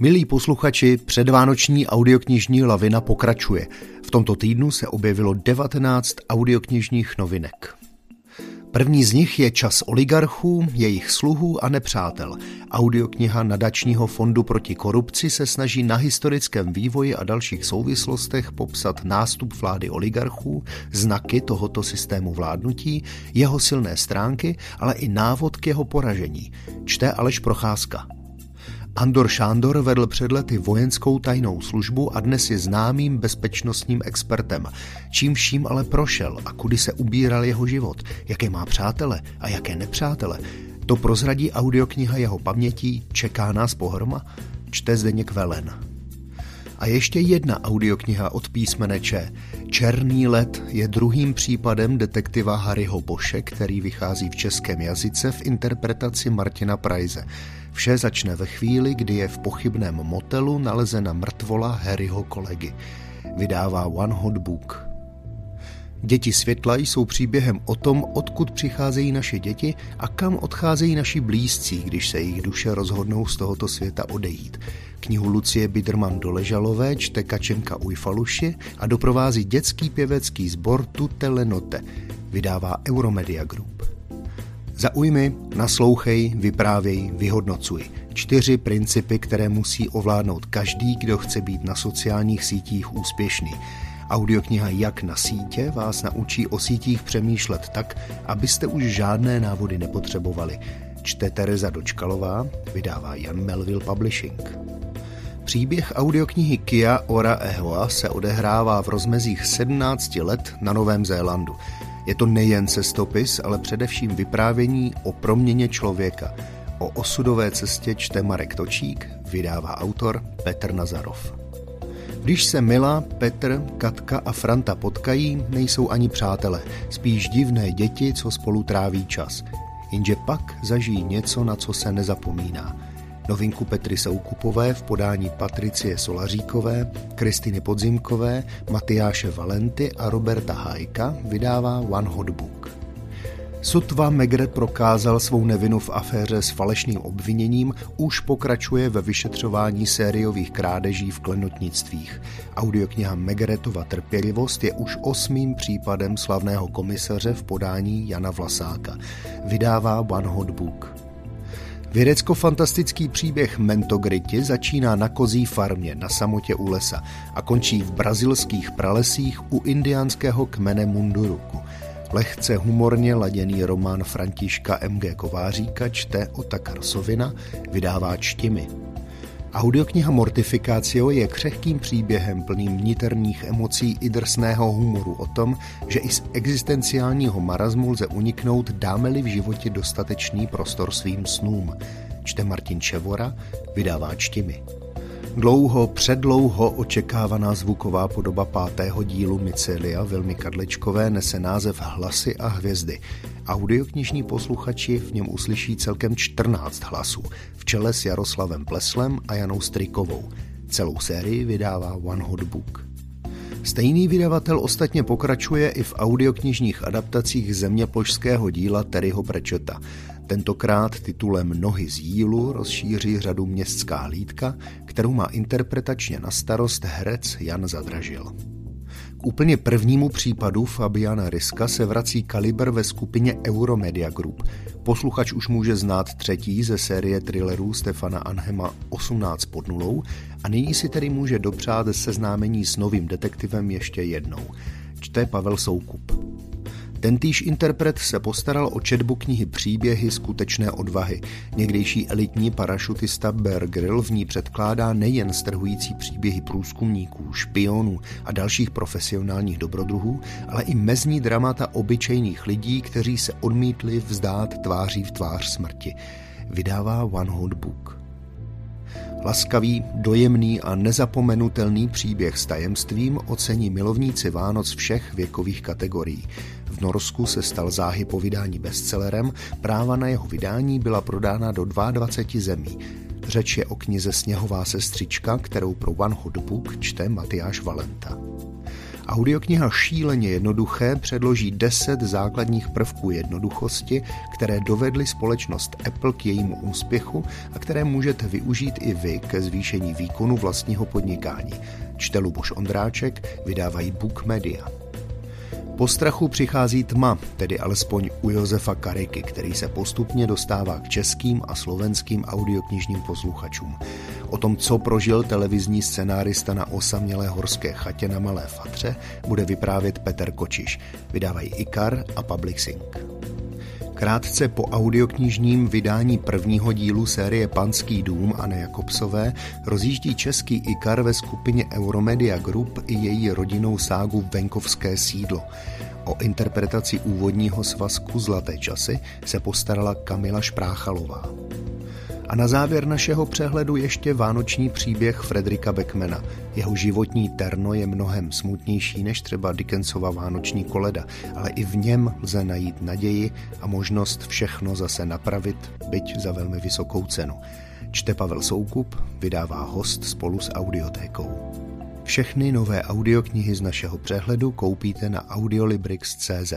Milí posluchači, předvánoční audioknižní lavina pokračuje. V tomto týdnu se objevilo 19 audioknižních novinek. První z nich je Čas oligarchů, jejich sluhů a nepřátel. Audiokniha nadačního fondu proti korupci se snaží na historickém vývoji a dalších souvislostech popsat nástup vlády oligarchů, znaky tohoto systému vládnutí, jeho silné stránky, ale i návod k jeho poražení. Čte Aleš Procházka. Andor Šándor vedl před lety vojenskou tajnou službu a dnes je známým bezpečnostním expertem. Čím vším ale prošel a kudy se ubíral jeho život, jaké má přátele a jaké nepřátele, to prozradí audiokniha jeho pamětí Čeká nás pohroma, čte Zdeněk Velen. A ještě jedna audiokniha od písmene Č. Černý let je druhým případem detektiva Harryho Boše, který vychází v českém jazyce v interpretaci Martina Prajze. Vše začne ve chvíli, kdy je v pochybném motelu nalezena mrtvola Harryho kolegy. Vydává One Hot Book. Děti světla jsou příběhem o tom, odkud přicházejí naše děti a kam odcházejí naši blízcí, když se jejich duše rozhodnou z tohoto světa odejít. Knihu Lucie Biderman Doležalové čte Kačenka Ujfaluši a doprovází dětský pěvecký sbor Tutelenote. Vydává Euromedia Group. Zaujmi, naslouchej, vyprávěj, vyhodnocuj. Čtyři principy, které musí ovládnout každý, kdo chce být na sociálních sítích úspěšný. Audiokniha Jak na sítě vás naučí o sítích přemýšlet tak, abyste už žádné návody nepotřebovali. Čte Tereza Dočkalová, vydává Jan Melville Publishing. Příběh audioknihy Kia Ora Ehoa se odehrává v rozmezích 17 let na Novém Zélandu. Je to nejen cestopis, ale především vyprávění o proměně člověka. O osudové cestě čte Marek Točík, vydává autor Petr Nazarov. Když se Mila, Petr, Katka a Franta potkají, nejsou ani přátelé, spíš divné děti, co spolu tráví čas. Jenže pak zažijí něco, na co se nezapomíná – Novinku Petry Soukupové v podání Patricie Solaříkové, Kristiny Podzimkové, Matyáše Valenty a Roberta Hajka vydává One Hot Book. Sotva Megret prokázal svou nevinu v aféře s falešným obviněním, už pokračuje ve vyšetřování sériových krádeží v klenotnictvích. Audiokniha Megretova trpělivost je už osmým případem slavného komisaře v podání Jana Vlasáka. Vydává One Hot Book. Vědecko-fantastický příběh Mentogriti začíná na kozí farmě na samotě u lesa a končí v brazilských pralesích u indiánského kmene Munduruku. Lehce humorně laděný román Františka M.G. Kováříka čte Ota Karsovina, vydává čtimi. Audiokniha Mortifikácio je křehkým příběhem plným niterných emocí i drsného humoru o tom, že i z existenciálního marazmu lze uniknout, dáme-li v životě dostatečný prostor svým snům. Čte Martin Čevora, vydává čtimi. Dlouho, předlouho očekávaná zvuková podoba pátého dílu Micelia Vilmy Kadlečkové nese název Hlasy a hvězdy. Audioknižní posluchači v něm uslyší celkem 14 hlasů, v čele s Jaroslavem Pleslem a Janou Strikovou. Celou sérii vydává One Hot Book. Stejný vydavatel ostatně pokračuje i v audioknižních adaptacích zeměplošského díla Terryho Prečeta. Tentokrát titulem Nohy z jílu rozšíří řadu městská hlídka, kterou má interpretačně na starost herec Jan Zadražil. K úplně prvnímu případu Fabiana Riska se vrací Kaliber ve skupině Euromedia Group. Posluchač už může znát třetí ze série thrillerů Stefana Anhema 18 pod nulou a nyní si tedy může dopřát seznámení s novým detektivem ještě jednou. Čte Pavel Soukup. Tentýž interpret se postaral o četbu knihy Příběhy skutečné odvahy. Někdejší elitní parašutista Bear Grill v ní předkládá nejen strhující příběhy průzkumníků, špionů a dalších profesionálních dobrodruhů, ale i mezní dramata obyčejných lidí, kteří se odmítli vzdát tváří v tvář smrti. Vydává One Hot Book. Laskavý, dojemný a nezapomenutelný příběh s tajemstvím ocení milovníci Vánoc všech věkových kategorií. V Norsku se stal záhy po vydání bestsellerem, práva na jeho vydání byla prodána do 22 zemí. Řeč je o knize Sněhová sestřička, kterou pro One Hot Book čte Matyáš Valenta. Audiokniha Šíleně jednoduché předloží 10 základních prvků jednoduchosti, které dovedly společnost Apple k jejímu úspěchu a které můžete využít i vy ke zvýšení výkonu vlastního podnikání. Čte Luboš Ondráček, vydávají Book Media. Po strachu přichází tma, tedy alespoň u Josefa Kariky, který se postupně dostává k českým a slovenským audioknižním posluchačům. O tom, co prožil televizní scenárista na osamělé horské chatě na Malé Fatře, bude vyprávět Petr Kočiš. Vydávají Ikar a Public Sync. Krátce po audioknižním vydání prvního dílu série Panský dům a Jakobsové rozjíždí český Ikar ve skupině Euromedia Group i její rodinnou ságu Venkovské sídlo. O interpretaci úvodního svazku Zlaté časy se postarala Kamila Špráchalová. A na závěr našeho přehledu ještě vánoční příběh Fredrika Beckmana. Jeho životní terno je mnohem smutnější než třeba Dickensova vánoční koleda, ale i v něm lze najít naději a možnost všechno zase napravit, byť za velmi vysokou cenu. Čte Pavel Soukup, vydává host spolu s audiotékou. Všechny nové audioknihy z našeho přehledu koupíte na audiolibrix.cz.